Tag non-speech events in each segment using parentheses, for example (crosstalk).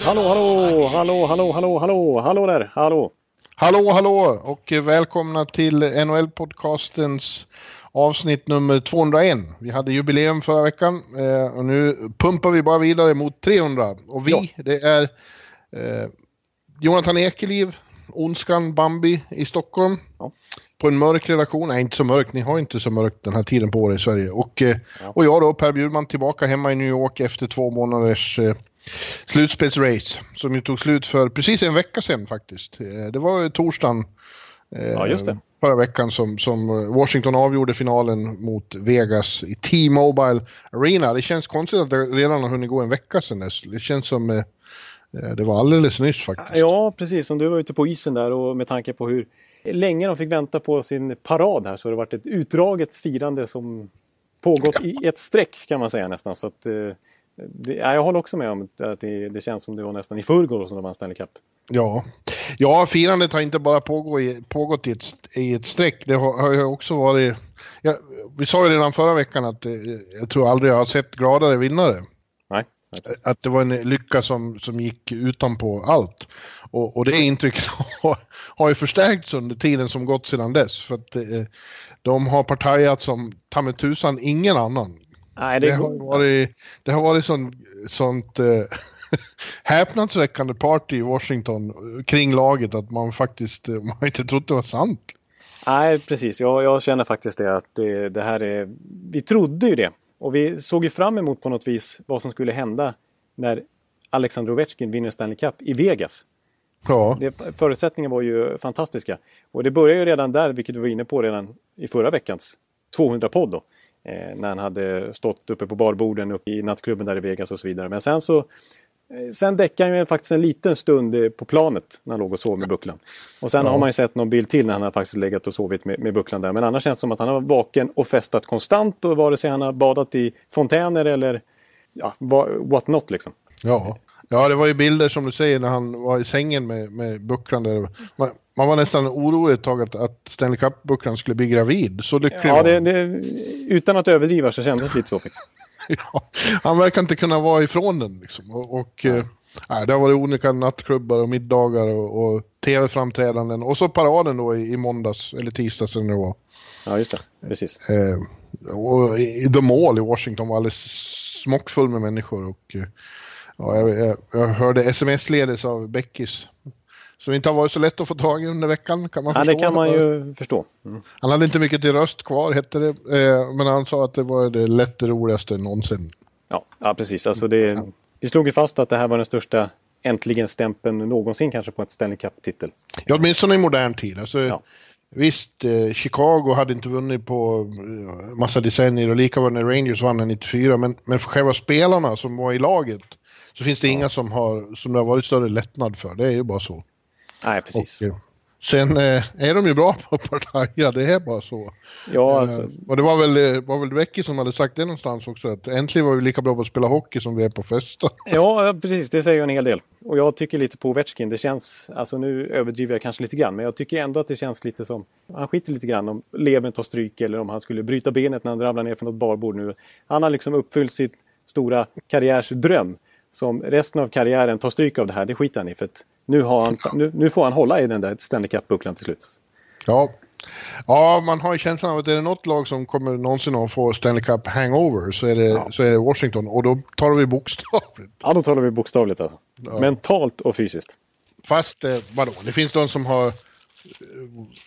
Hallå, hallå, hallå, hallå, hallå, hallå, hallå där, hallå. Hallå, hallå och välkomna till NHL-podcastens avsnitt nummer 201. Vi hade jubileum förra veckan eh, och nu pumpar vi bara vidare mot 300. Och vi, Ja. det är eh, Jonathan Ekeliv, Onskan Bambi i Stockholm. Ja. På en mörk redaktion, nej inte så mörk, ni har inte så mörkt den här tiden på året i Sverige. Och, eh, Ja. och jag då, Per Bjurman, tillbaka hemma i New York efter två månaders eh, slutspelsrace. Som ju tog slut för precis en vecka sedan faktiskt. Eh, det var torsdagen eh, Ja, just det. förra veckan som, som Washington avgjorde finalen mot Vegas i T-Mobile Arena. Det känns konstigt att det redan har hunnit gå en vecka sedan dess. Det känns som eh, det var alldeles nyss faktiskt. Ja, precis som du var ute på isen där och med tanke på hur länge de fick vänta på sin parad här så har det varit ett utdraget firande som pågått i ett streck kan man säga nästan. Så att, eh, det, ja, jag håller också med om att det, det känns som det var nästan i förrgår som de vann Stanley Cup. Ja. ja, firandet har inte bara pågå i, pågått i ett, i ett streck. Det har, har också varit... Ja, vi sa ju redan förra veckan att eh, jag tror aldrig jag har sett gladare vinnare. Nej. Att det var en lycka som, som gick utanpå allt. Och, och det intrycket (laughs) har, har ju förstärkts under tiden som gått sedan dess. För att eh, de har partajat som ta mig tusan ingen annan. nej Det det, har varit, det har varit sånt, sånt eh, (laughs) häpnadsväckande party i Washington eh, kring laget att man faktiskt man inte trott det var sant. Nej, precis. Jag, jag känner faktiskt det att det, det här är... Vi trodde ju det. Och vi såg ju fram emot på något vis vad som skulle hända när Alexander Ovechkin vinner Stanley Cup i Vegas. Ja, Det, förutsättningarna var ju fantastiska. Och det började ju redan där, vilket du var inne på redan i förra veckans 200-podd då. Eh, när han hade stått uppe på barborden uppe i nattklubben där i Vegas och så vidare. Men sen så Sen däckade han ju faktiskt en liten stund eh, på planet när han låg och sov med bucklan. Och sen Ja. har man ju sett någon bild till när han har faktiskt legat och sovit med, med bucklan där. Men annars känns det som att han har vaken och festat konstant och vare sig han har badat i fontäner eller ja, what, not liksom. ja. Ja, det var ju bilder som du säger när han var i sängen med, med bucklan där. Man, man var nästan orolig ett tag att, att Stanley Cup-bucklan skulle bli gravid. Så lycklig Ja, det, det, utan att överdriva så kändes det lite så faktiskt. (laughs) Ja, han verkar inte kunna vara ifrån den liksom. Och, och eh, nej, det har varit olika nattklubbar och middagar och, och tv-framträdanden. Och så paraden då i, i måndags, eller tisdags eller det var. Ja, just det. Precis. Eh, och i, The Mall i Washington var alldeles smockfull med människor. Och, eh, ja, jag, jag, jag hörde sms-ledes av Beckis. Som inte har varit så lätt att få tag i under veckan. Kan man Ja, förstå. det kan man ju förstå. Mm. Han hade inte mycket till röst kvar hette det. Eh, men han sa att det var det lätt roligaste någonsin. Ja, ja, precis. Alltså det, vi slog ju fast att det här var den största äntligen-stämpeln någonsin kanske på ett Stanley Cup-titel. Ja, åtminstone i modern tid. Alltså, Ja. Visst, eh, Chicago hade inte vunnit på eh, massa decennier och lika var när Rangers vann den 94. Men, men för själva spelarna som var i laget så finns det inga som, har, som det har varit större lättnad för. Det är ju bara så. Nej, precis. Och, eh, sen eh, är de ju bra på att partaja, det är bara så. Ja, alltså, Eh, och det var väl, var väl Becky som hade sagt det någonstans också, att äntligen var vi lika bra på att spela hockey som vi är på festa. (laughs) ja, precis. Det säger ju en hel del. Och jag tycker lite på Ovechkin. Det känns, alltså nu överdriver jag kanske lite grann, men jag tycker ändå att det känns lite som, han skiter lite grann om levern tar stryk eller om han skulle bryta benet när han ramlar ner från något barbord nu. Han har liksom uppfyllt sitt stora karriärsdröm. Som resten av karriären tar stryk av det här, det skiter han i. För att nu, han, nu, nu får han hålla i den där Stanley Cup-bucklan till slut. Ja. ja, man har ju känslan av att är det något lag som kommer någonsin att få Stanley Cup hangover så är det, så är det Washington. Och då tar vi bokstavligt. Ja, då talar vi bokstavligt alltså. Ja. Mentalt och fysiskt. Fast, eh, vadå, det finns de som har eh,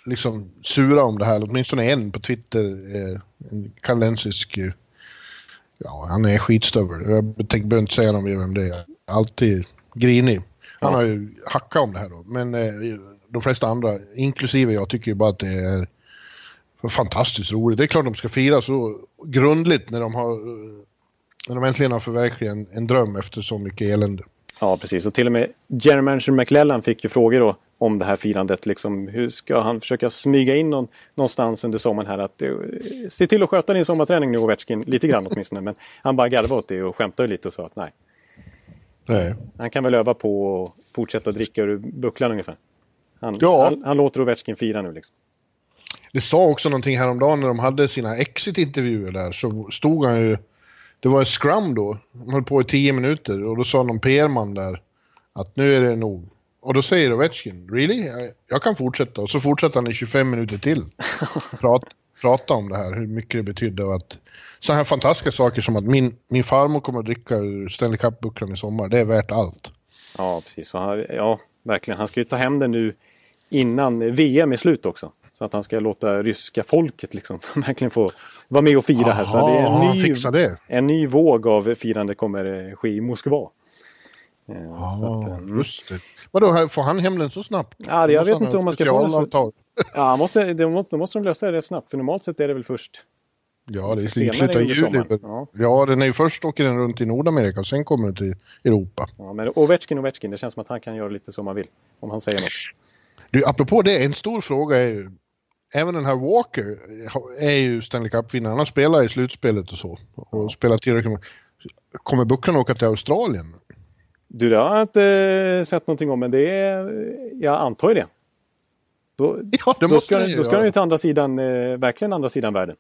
liksom sura om det här. Åtminstone en på Twitter, eh, en kanadensisk, ja han är skitstövel. Jag tänker behöver inte säga någon mer vem det är. Alltid grinig. Han har ju hackat om det här då. Men eh, de flesta andra, inklusive jag, tycker ju bara att det är fantastiskt roligt. Det är klart de ska fira så grundligt när de har eh, när de äntligen har förverkligat en, en dröm efter så mycket elände. Ja, precis. Och till och med general manager McLellan fick ju frågor då om det här firandet. Liksom, hur ska han försöka smyga in någon, någonstans under sommaren här? Att, uh, se till att sköta din sommarträning nu Ovechkin, lite grann åtminstone. Men han bara garvade åt det och skämtade lite och sa att nej. Nej. Han kan väl öva på att fortsätta dricka ur bucklan ungefär. Han, Ja. han, han låter Ovechkin fira nu liksom. Det sa också någonting häromdagen när de hade sina exit-intervjuer där så stod han ju... Det var en scrum då, de höll på i tio minuter och då sa någon PR-man där att nu är det nog. Och då säger Ovechkin, really? Jag- Jag kan fortsätta. Och så fortsätter han i 25 minuter till. (laughs) Prat, prata om det här, hur mycket det betydde och att så här fantastiska saker som att min, min farmor kommer att dricka ur Stanley Cup-bucklan i sommar, det är värt allt. Ja, precis. Så han, ja, verkligen. Han ska ju ta hem den nu innan VM är slut också. Så att han ska låta ryska folket liksom (laughs) verkligen få vara med och fira här. Så det är en ny, det. en ny våg av firande kommer eh, ske i Moskva. Eh, så att, Ja, eh, mm. just det. Vadå, får han hem den så snabbt? Ja, det- jag vet inte om man ska få den så-? Ja, måste, det måste, då måste de lösa det rätt snabbt. För normalt sett är det väl först Ja, det är slutet av juli. Ja. Ja. den är ju först åker den runt i Nordamerika och sen kommer den till Europa. Ja, men Ovechkin, Ovechkin, det känns som att han kan göra lite som han vill. Om han säger något. Du, apropå det, en stor fråga är ju, även den här Walker är ju Stanley Cup-vinnare. Han har spelat i slutspelet och så. Och spelat tillräckligt. Kommer Bucklan åka till Australien? Du, det har jag inte eh, sett någonting om, men det är... Jag antar ju det. Då, Ja, det då ska, ju då ska göra. de ju till andra sidan, eh, verkligen andra sidan världen.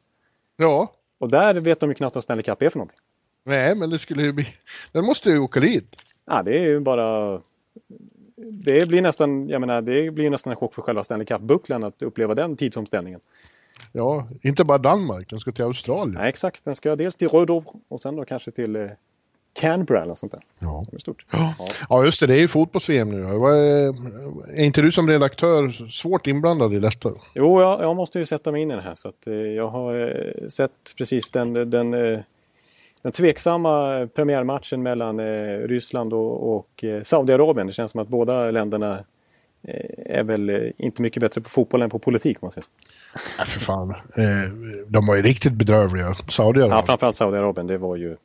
Ja, Och där vet de ju knappt vad Stanley Cup är för någonting. nej, men det skulle ju bli... Den måste ju åka dit. Ja, det är ju bara... Det blir nästan, jag menar, det blir nästan en chock för själva Stanley Cup-bucklan att uppleva den tidsomställningen. Ja, inte bara Danmark, den ska till Australien. Nej, exakt. Den ska dels till Rödov och sen då kanske till eh, Canberra eller sånt där. Ja. Det är stort. Ja. Ja. ja, just det, det är ju fotbolls-VM nu. Vad Är, inte du som redaktör svårt inblandad i detta? Jo, jag, jag måste ju sätta mig in i det här. Så att, eh, jag har eh, sett precis den, den, eh, den tveksamma premiärmatchen mellan eh, Ryssland och, och eh, Saudiarabien. Det känns som att båda länderna eh, är väl eh, inte mycket bättre på fotboll än på politik. Måste jag säga. Nej, för fan. Eh, de var ju riktigt bedrövliga, Ja, Saudiarabien. framförallt Saudiarabien. Det var ju...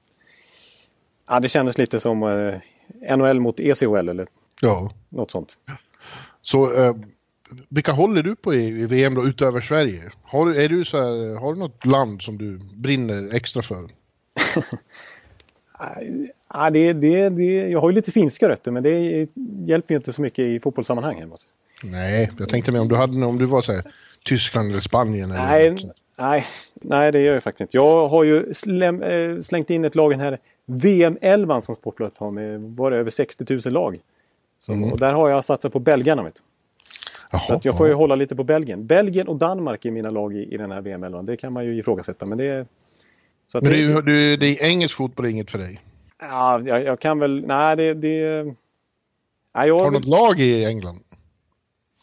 Ja, det kändes lite som eh, NHL mot ECHL eller Ja. något sånt. Så eh, vilka håller du på i, VM då utöver Sverige? Har, du- är du så här, har du något land som du brinner extra för? (laughs) Ja, det, det, det, jag har ju lite finska rötter men det hjälper ju inte så mycket i fotbollssammanhang. här, måste. Nej, jag tänkte mig om du hade om du var så här, Tyskland eller Spanien eller Nej, något nej, nej, det gör jag faktiskt inte. Jag har ju släm, eh, slängt in ett lag i här VM-11 som Sportbladet har med var det över 60 000 lag. Så, Och där har jag satsat på belgarna. Vet. Jaha, Så jag får ju hålla lite på Belgien. Belgien och Danmark är mina lag i, i den här VM-11. Det kan man ju ifrågasätta. Men det är... Så att Men det, det, är du, det är engelsk fotboll inget för dig. ja, jag, jag kan väl... Nej, det... det nej, jag, Har du något lag i England?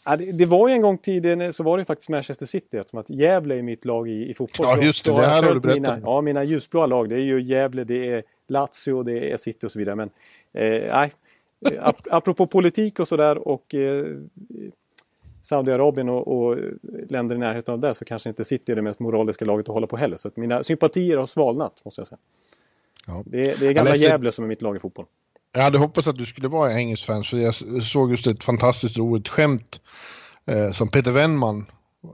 Ja, det, det var ju en gång tiden så var det faktiskt Manchester City eftersom att Gävle är mitt lag i, i fotboll. Ja, just det, så det här har du berättat mina. Ja, mina ljusblåa lag det är ju Gävle, det är Lazio, det är City och så vidare. Men eh, nej, Eh, ap apropå politik och sådär och eh, Saudiarabien och, och länder i närheten av det så kanske inte City är det mest moraliska laget att hålla på heller. Så att mina sympatier har svalnat måste jag säga. Ja. Det, är- det är gamla läste- Gävle som är mitt lag i fotboll. Jag hade hoppats att du skulle vara engelsk fan för jag såg just ett fantastiskt roligt skämt eh, som Peter Wennman,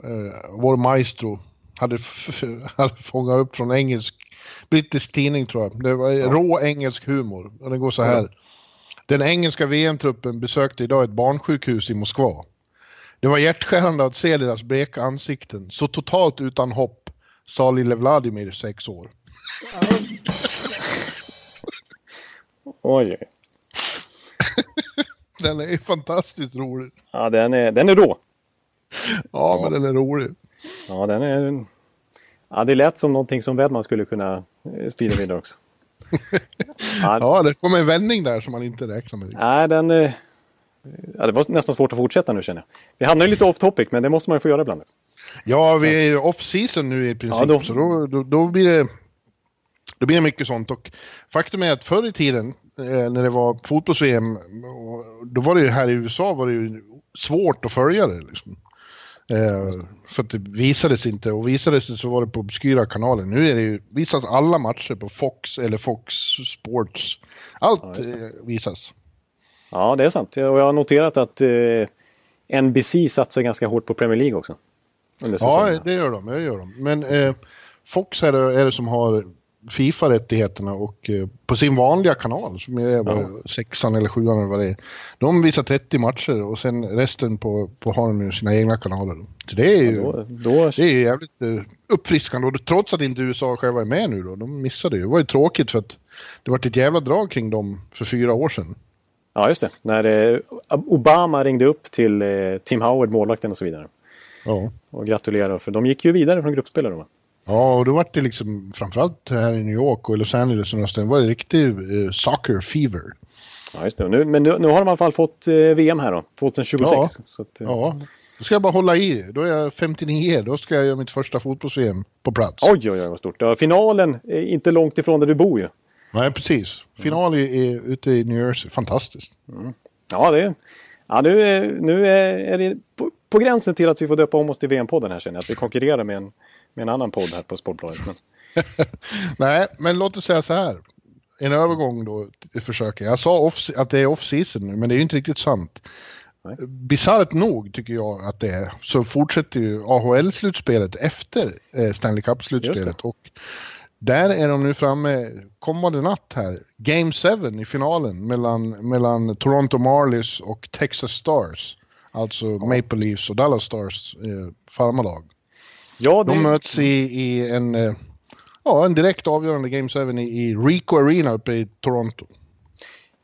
eh, vår maestro, hade, (laughs) hade fångat upp från engelsk, brittisk tidning tror jag. Det var rå engelsk humor och den går så här. Den engelska VM-truppen besökte idag ett barnsjukhus i Moskva. Det var hjärtskärande att se deras bleka ansikten, så totalt utan hopp, sa lille Vladimir, sex år. Oj. (laughs) Den är fantastiskt rolig. Ja, den är, den är rå. Ja, men den är rolig. Ja, den är... Ja, det lät som någonting som Wedman skulle kunna eh, sprida vidare också. (laughs) Ja, Ja, det kom en vändning där som man inte räknar med. Nej, den... eh, Ja, det var nästan svårt att fortsätta nu känner jag. Vi hamnar ju lite off topic, men det måste man ju få göra ibland. Ja, vi är ju off-season nu i princip, Ja, då- så då, då, då blir det då blir det mycket sånt. Och faktum är att förr i tiden, eh, när det var fotbolls-VM, då var det ju här i USA var det ju svårt att följa det. Liksom. Eh, för att det visades inte och visades det så var det på obskyra kanaler. Nu är det ju, visas alla matcher på Fox eller Fox Sports. Allt Ja, eh, visas. Ja, det är sant. Och jag har noterat att eh, NBC satsar ganska hårt på Premier League också. Ja, det gör de. Det gör de. Men eh, Fox är det, är det som har Fifa-rättigheterna och eh, på sin vanliga kanal som är vad, Ja. sexan eller sjuan eller vad det är. De visar 30 matcher och sen resten på, på har de sina egna kanaler. Så det är ju, Då, då, det är jävligt eh, uppfriskande och trots att inte USA själva är med nu då. De missade ju. Det var ju tråkigt för att det var ett jävla drag kring dem för fyra år sedan. ja, just det. När eh, Obama ringde upp till eh, Tim Howard, målvakten och så vidare. Ja. Och gratulerade, för de gick ju vidare från gruppspelet. Ja, och då var det liksom framförallt här i New York och Los Angeles och någonstans var det riktig eh, soccer fever. Ja, just det. Nu, men nu, nu har de i alla fall fått eh, VM här då, 2026. Ja. Så att, eh, Ja, då ska jag bara hålla i. Då är jag 59, då ska jag göra mitt första fotbolls-VM på plats. Oj, oj, oj vad stort. Ja, finalen är inte långt ifrån där du bor ju. Nej, precis. Final är, är ute i New Jersey. Fantastiskt. Ja, det är... Ja, nu, är- nu är, är det på, på gränsen till att vi får döpa om oss till VM-podden här känner jag. Att vi konkurrerar med en, med en annan podd här på Sportbladet. Men, (laughs) Nej, men låt oss säga så här. En övergång då, till försöken. Jag sa off, att det är off-season nu, men det är ju inte riktigt sant. Bisarrt nog tycker jag att det är, så fortsätter ju AHL-slutspelet efter eh, Stanley Cup-slutspelet. Och där är de nu framme, kommande natt här, Game 7 i finalen mellan, mellan Toronto Marlies och Texas Stars. Alltså Maple Leafs och Dallas Stars eh, farmarlag. Ja, det, De möts i, i en, eh, ja, en direkt avgörande Game 7 i, i Rico Arena uppe i Toronto.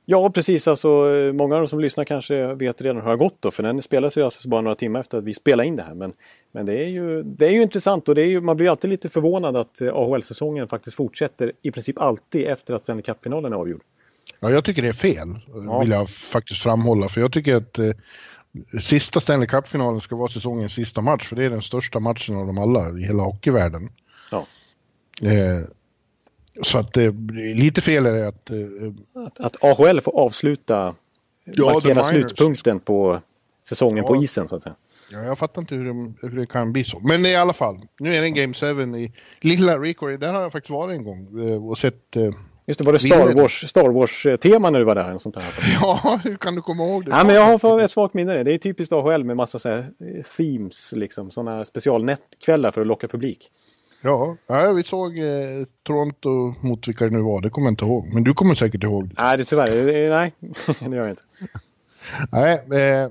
ja, precis. Alltså, många av de som lyssnar kanske vet redan hur det har gått då. För den spelas ju alltså bara några timmar efter att vi spelade in det här. Men, men det, är ju, det är ju intressant och det är ju, man blir alltid lite förvånad att eh, AHL-säsongen faktiskt fortsätter i princip alltid efter att Stanley Cup-finalen är avgjord. Ja, jag tycker det är fel, Ja. vill jag faktiskt framhålla. För jag tycker att eh, sista Stanley Cup-finalen ska vara säsongens sista match. För det är den största matchen av dem alla i hela hockeyvärlden. Ja. Eh, så att eh, lite fel är det att... Eh, Att, att AHL får avsluta, Ja, markera slutpunkten på säsongen på Ja. isen så att säga. ja, jag fattar inte hur det, hur det kan bli så. Men i alla fall, nu är det en Game 7 i lilla Rico. Där har jag faktiskt varit en gång eh, och sett... Just det, var det. Star Wars, Star Wars-tema när du var där? Sånt där? (laughs) ja, hur kan du komma ihåg det? Ja, men jag har ett svagt minne. det. Är typiskt AHL med massa så här, eh, themes, liksom. Sådana specialnättkvällar för att locka publik. Ja, ja vi såg eh, Toronto mot vilka det nu var, det kommer jag inte ihåg. Men du kommer säkert ihåg det. Nej, det tyvärr. det- Nej, (laughs) det gör jag inte. (laughs) Nej, eh,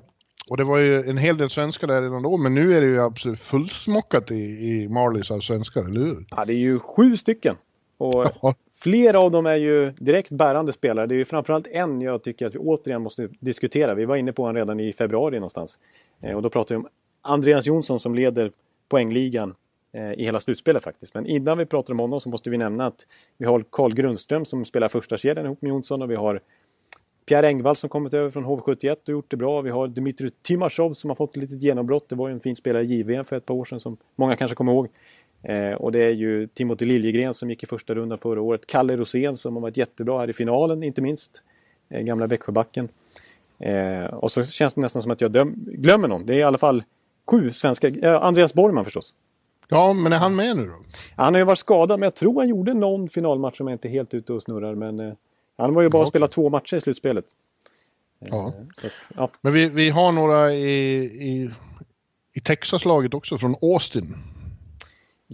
och det var ju en hel del svenskar där redan då, men nu är det ju absolut fullsmockat i, i Marlies av svenskar, eller hur? Ja, det är ju sju stycken. Och Ja flera av dem är ju direkt bärande spelare. Det är ju framförallt en jag tycker att vi återigen måste diskutera. Vi var inne på honom redan i februari någonstans. Eh, och då pratar vi om Andreas Jonsson som leder poängligan eh, i hela slutspelet faktiskt. Men innan vi pratar om honom så måste vi nämna att vi har Carl Grundström som spelar första kedjan ihop med Jonsson och vi har Pierre Engvall som kommit över från HV71 och gjort det bra. Vi har Dmitry Timashov som har fått ett litet genombrott. Det var ju en fin spelare i JVM för ett par år sedan som många kanske kommer ihåg. Eh, och det är ju Timothy Liljegren som gick i första rundan förra året. Kalle Rosén som har varit jättebra här i finalen inte minst. Eh, gamla Växjöbacken. Eh, och så känns det nästan som att jag döm- glömmer någon. Det är i alla fall sju svenska. Eh, Andreas Borgman förstås. Ja, men är han med nu då? Han har ju varit skadad men jag tror han gjorde någon finalmatch som jag inte helt ute och snurrar. Men eh, han var ju bara Ja, att spela två matcher i slutspelet. Ja. Så att, ja. Men vi, vi har några i, i, i Texas-laget också, från Austin.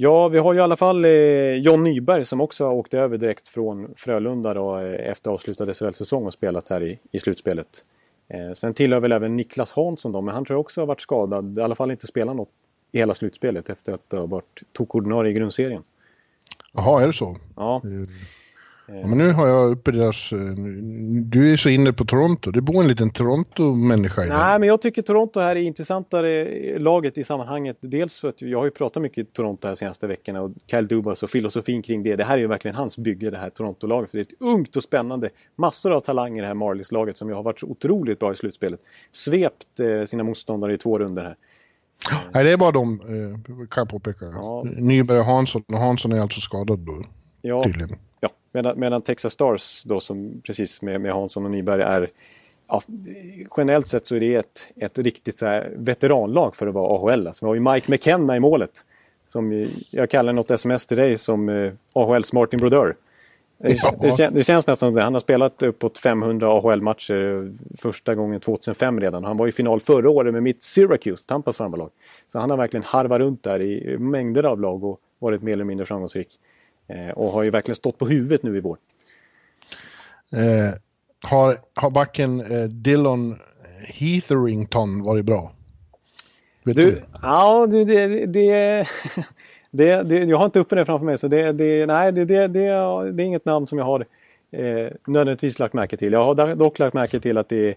Ja, vi har ju i alla fall eh, John Nyberg som också har åkt över direkt från Frölunda då, eh, efter avslutad SHL-säsong och spelat här i, i slutspelet. Eh, sen tillhör väl även Niklas Hansson då, men han tror jag också har varit skadad. I alla fall inte spelat något i hela slutspelet efter att ha varit tokordinarie i grundserien. Jaha, är det så? Ja, Ja, men nu har jag uppe deras... eh, Du är så inne på Toronto. Det bor en liten Toronto-människa i Nej, men jag tycker Toronto här är intressantare laget i sammanhanget. Dels för att jag har ju pratat mycket i Toronto här senaste veckorna och Kyle Dubas och filosofin kring det. Det här är ju verkligen hans bygge, det här Toronto-laget. För det är ett ungt och spännande, massor av talanger i det här Marlies-laget som ju har varit så otroligt bra i slutspelet. Svept eh, sina motståndare i två runder här. Nej, det är bara de, eh, kan jag påpeka. Ja. Nyberg och Hansson. Och Hansson är alltså skadad då, Ja, tydligen. Medan, medan Texas Stars då som precis med, med Hansson och Nyberg är ja, generellt sett så är det ett, ett riktigt veteranlag för att vara AHL. Alltså, vi har ju Mike McKenna i målet. Som jag kallar något sms till dig som eh, AHLs Martin Brodeur. Det, det, det, känns nästan som det. Han har spelat uppåt 500 AHL-matcher första gången 2005 redan. Han var i final förra året med mitt Syracuse, Tampas farmarlag. Så han har verkligen harvat runt där i mängder av lag och varit mer eller mindre framgångsrik. Eh, och har ju verkligen stått på huvudet nu i vår. Eh, har, har backen eh, Dillon Heatherington varit bra? Vet du, du? Ja, du, det, det, (laughs) det, det, jag har inte uppe det framför mig så det, det, nej, det, det, det, är inget namn som jag har eh, nödvändigtvis lagt märke till. Jag har dock lagt märke till att det,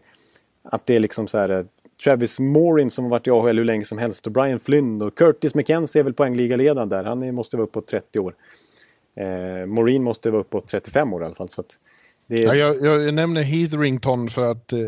att det är liksom så här eh, Travis Morin som har varit i AHL hur länge som helst och Brian Flynn och Curtis McKenzie är väl poängligaledaren där. Han måste vara uppåt 30 år. Eh, Morin måste vara uppåt 35 år i alla fall. Så det... ja, jag, jag, nämner Heatherington för att eh,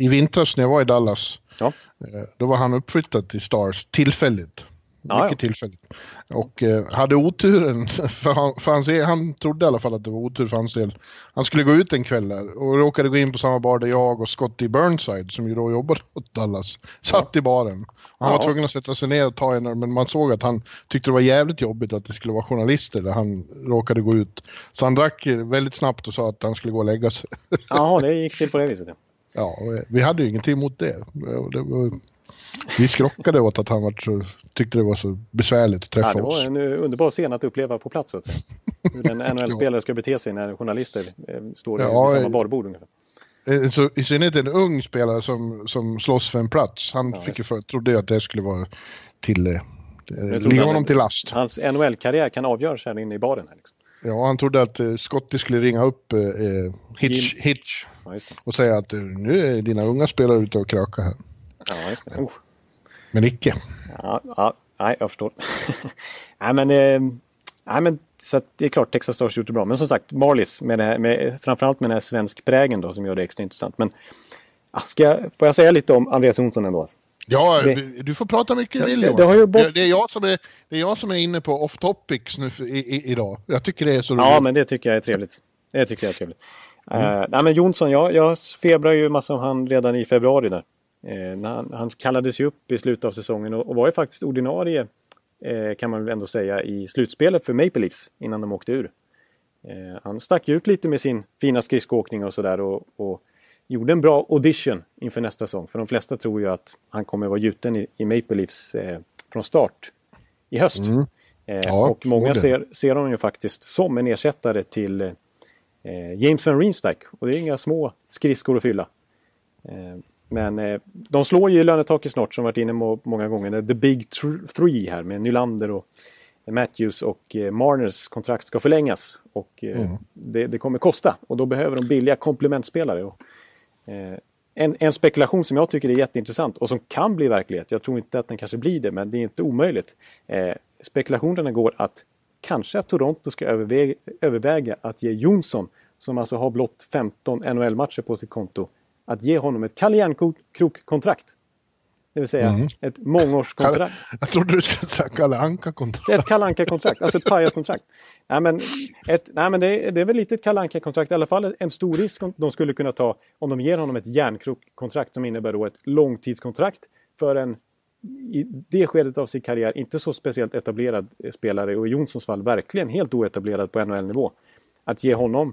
i vintras när jag var i Dallas ja. eh, då var han uppflyttad till Stars tillfälligt. Ja, mycket ja. tillfälligt. Och eh, hade oturen, (laughs) för, han, för hans, han trodde i alla fall att det var otur för hans del. Han skulle gå ut en kväll där och råkade gå in på samma bar där jag och Scotty Burnside, som ju då jobbade åt Dallas, satt ja. i baren. Och han var tvungen att sätta sig ner och ta en men man såg att han tyckte det var jävligt jobbigt att det skulle vara journalister där han råkade gå ut. Så han drack väldigt snabbt och sa att han skulle gå och lägga sig. Jaha, det (laughs) gick till på det viset. Ja, vi hade ju ingenting emot det. det var, vi skrockade åt att han var så, tyckte det var så besvärligt att träffa oss. Ja, det var en eh, underbar scen att uppleva på plats. Så att säga. (laughs) Hur en NHL-spelare ska bete sig när journalister eh, står ja, vid samma eh, barbord ungefär. Så, I synnerhet en ung spelare som, som slåss för en plats. Han ja, fick ju för, trodde att det skulle vara till... Ligga honom till last. Hans NHL-karriär kan avgöras här inne i baren. Här, liksom. Ja, han trodde att eh, Scotty skulle ringa upp eh, Hitch, Hitch ja, och säga att nu är dina unga spelare ute och krökar här. Ja, just det. Oh. Men icke. Ja, ja, nej, jag förstår. (laughs) nej, men, eh, nej, men så det är klart Texas Stars gjort det bra. Men som sagt, Marlies, med det här, med, framförallt med den här svensk prägen då som gör det extra intressant. Men ska jag, får jag säga lite om Andreas Jonsson ändå? Ja, det, du får prata mycket vill. Det, det, har bort... det, är jag som är, det är jag som är inne på off topics nu för, i, i, idag. Jag tycker det är så roligt. Ja, men det tycker jag är trevligt. Det tycker jag är trevligt. Mm. Uh, nej, men Jonsson, jag, jag febrar ju massa om han redan i februari där. Uh, han, han kallades ju upp i slutet av säsongen och, och var ju faktiskt ordinarie eh, kan man väl ändå säga i slutspelet för Maple Leafs innan de åkte ur. Eh, han stack ut lite med sin fina skridskoåkning och sådär och, och, gjorde en bra audition inför nästa säsong. För de flesta tror ju att han kommer vara gjuten i, i Maple Leafs eh, från start i höst. Mm. Eh, ja, och många ser, ser honom ju faktiskt som en ersättare till eh, James Van Riemsdyk. Och det är inga små skridskor att fylla. Men eh, de slår ju lönetaket snart som varit inne på många gånger. The Big Three här med Nylander och Matthews och eh, Marners kontrakt ska förlängas. Och eh, mm. det, det, kommer kosta och då behöver de billiga komplementspelare. Och, eh, en, en, spekulation som jag tycker är jätteintressant och som kan bli verklighet. Jag tror inte att den kanske blir det, men det är inte omöjligt. Eh, spekulationerna går att kanske att Toronto ska överväga, överväga att ge Jonsson, som alltså har blott 15 NHL-matcher på sitt konto, att ge honom ett Kalle Järnkrok-kontrakt. Det vill säga mm. ett mångårskontrakt. Jag trodde du skulle säga Kalle Anka-kontrakt. Ett Kalle Anka-kontrakt, alltså ett pajaskontrakt. Nej men, ett, nej, men det, det är väl lite ett Kalle Anka-kontrakt, i alla fall en stor risk de skulle kunna ta om de ger honom ett järnkrok-kontrakt som innebär då ett långtidskontrakt för en i det skedet av sin karriär inte så speciellt etablerad spelare och i Jonssons fall verkligen helt oetablerad på NHL-nivå. Att ge honom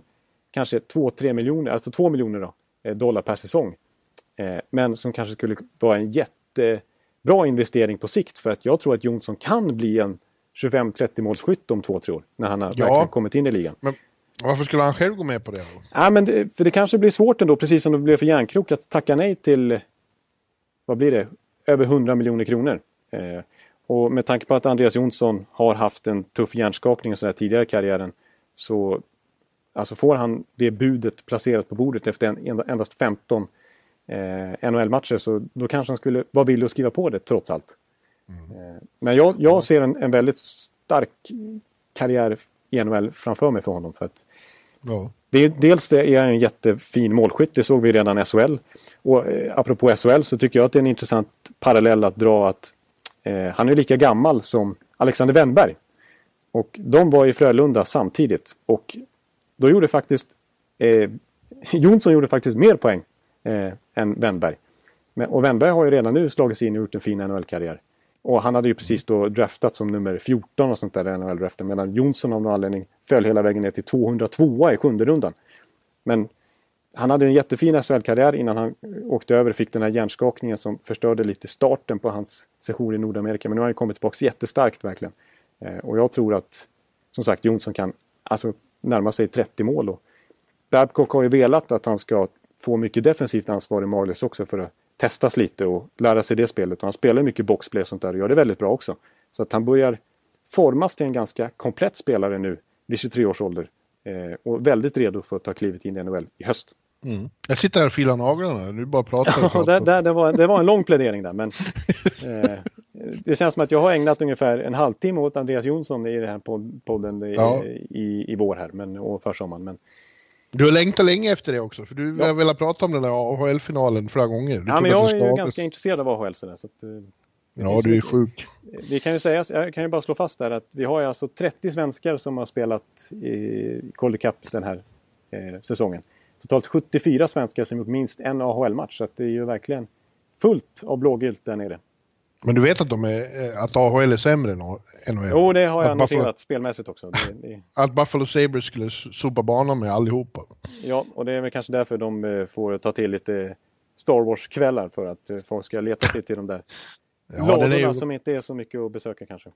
kanske 2-3 miljoner, alltså 2 miljoner då, dollar per säsong. Eh, men som kanske skulle vara en jättebra investering på sikt för att jag tror att Jonsson kan bli en 25-30 målsskytt om två, tre år när han har ja, verkligen kommit in i ligan. Men varför skulle han själv gå med på det? Då? Ja, men det, för det kanske blir svårt ändå, precis som det blev för Järnkrok, att tacka nej till vad blir det? Över 100 miljoner kronor. Eh, och med tanke på att Andreas Jonsson har haft en tuff hjärnskakning och sådär tidigare i karriären så Alltså får han det budet placerat på bordet efter en, endast 15 eh, NHL-matcher så då kanske han skulle vara villig att skriva på det trots allt. Mm. Eh, men jag, jag ser en, en, väldigt stark karriär i NHL framför mig för honom. För att ja. det, dels det är en jättefin målskytt, det såg vi redan i SHL. Och eh, apropå SHL så tycker jag att det är en intressant parallell att dra att eh, han är lika gammal som Alexander Wennberg. Och de var i Frölunda samtidigt. Och då gjorde faktiskt eh, (laughs) Jonsson gjorde faktiskt mer poäng eh, än Wennberg. Men, och Wennberg har ju redan nu slagit sig in och gjort en fin NHL-karriär. Och han hade ju precis då draftat som nummer 14 och sånt där i NHL-draften. Medan Jonsson av någon anledning föll hela vägen ner till 202 i sjunde rundan. Men han hade en jättefin SHL-karriär innan han åkte över och fick den här hjärnskakningen som förstörde lite starten på hans session i Nordamerika. Men nu har han kommit tillbaka jättestarkt verkligen. Eh, och jag tror att, som sagt, Jonsson kan alltså, närma sig 30 mål. Och Babcock har ju velat att han ska få mycket defensivt ansvar i Marlies också för att testas lite och lära sig det spelet. Och han spelar mycket boxplay och sånt där och gör det väldigt bra också. Så att han börjar formas till en ganska komplett spelare nu vid 23 års ålder. Eh, och väldigt redo för att ta klivet in i NHL i höst. Mm. Jag sitter här och filar naglarna, du bara pratar. (laughs) Ja, det, det, det, var, det var en lång plädering där. Men, (laughs) eh, det känns som att jag har ägnat ungefär en halvtimme åt Andreas Jonsson i den här podden i, ja. i, i vår här men, och försommaren. Men, du har längtat länge efter det också, för du ja. har velat prata om den där AHL-finalen flera gånger. Du ja, men jag är ju ganska intresserad av AHL. Sådär, så att, eh, ja, du är sjuk. Vi kan ju säga, jag kan ju bara slå fast där att vi har ju alltså 30 svenskar som har spelat i Calder Cup den här eh, säsongen. Totalt 74 svenskar som gjort minst en AHL-match, så att det är ju verkligen fullt av blågult där nere. Men du vet att, de är, eh, att AHL är sämre än NHL? Jo, det har jag att noterat Buffalo, spelmässigt också. Det, det... Att Buffalo Sabres skulle sopa banan med allihopa. Ja, och det är väl kanske därför de eh, får ta till lite Star Wars-kvällar för att eh, folk ska leta sig till de där (laughs) ja, lådorna ju... som inte är så mycket att besöka kanske.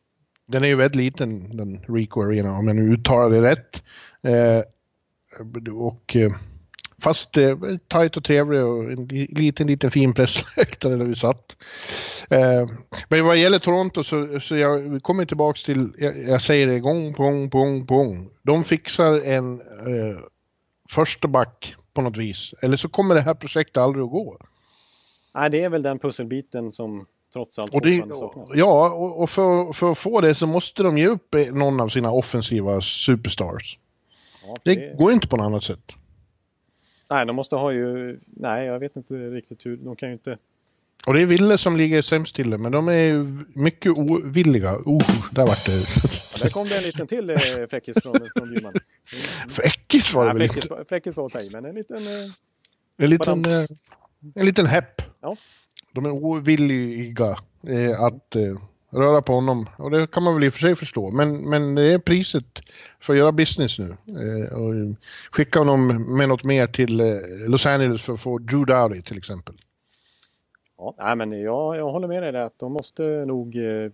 Den är ju väldigt liten, den Rico Arena, om jag nu uttalar det rätt. Eh, och... Eh, Fast eh, tajt och trevlig och en liten, liten fin pressläktare där vi satt. Eh, men vad gäller Toronto så, så jag kommer tillbaka till, jag, jag, säger det gång på gång på gång på gång. De fixar en eh, första back på något vis. Eller så kommer det här projektet aldrig att gå. Nej, det är väl den pusselbiten som trots allt och det, saknas. Ja, och, och för, för, att få det så måste de ge upp någon av sina offensiva superstars. Ja, det... det går inte på något annat sätt. Nej, de måste ha ju... Nej, jag vet inte riktigt hur... De kan ju inte... Och det är Ville som ligger sämst till det, men de är mycket ovilliga. Oh, där vart det... Ja, där kom det en liten till eh, fräckis från, från Bjurman. Fräckis var det väl fräckis, inte? Fräckis var att men en liten... Eh, en liten... Eh, en liten häpp. Ja. De är ovilliga eh, att eh, röra på honom. Och det kan man väl i och för sig förstå. Men, men det är priset för att göra business nu. Eh, och skicka honom med något mer till eh, Los Angeles för att få Drew Dowdy till exempel. Ja, nej, men jag, jag håller med dig där att de måste nog eh,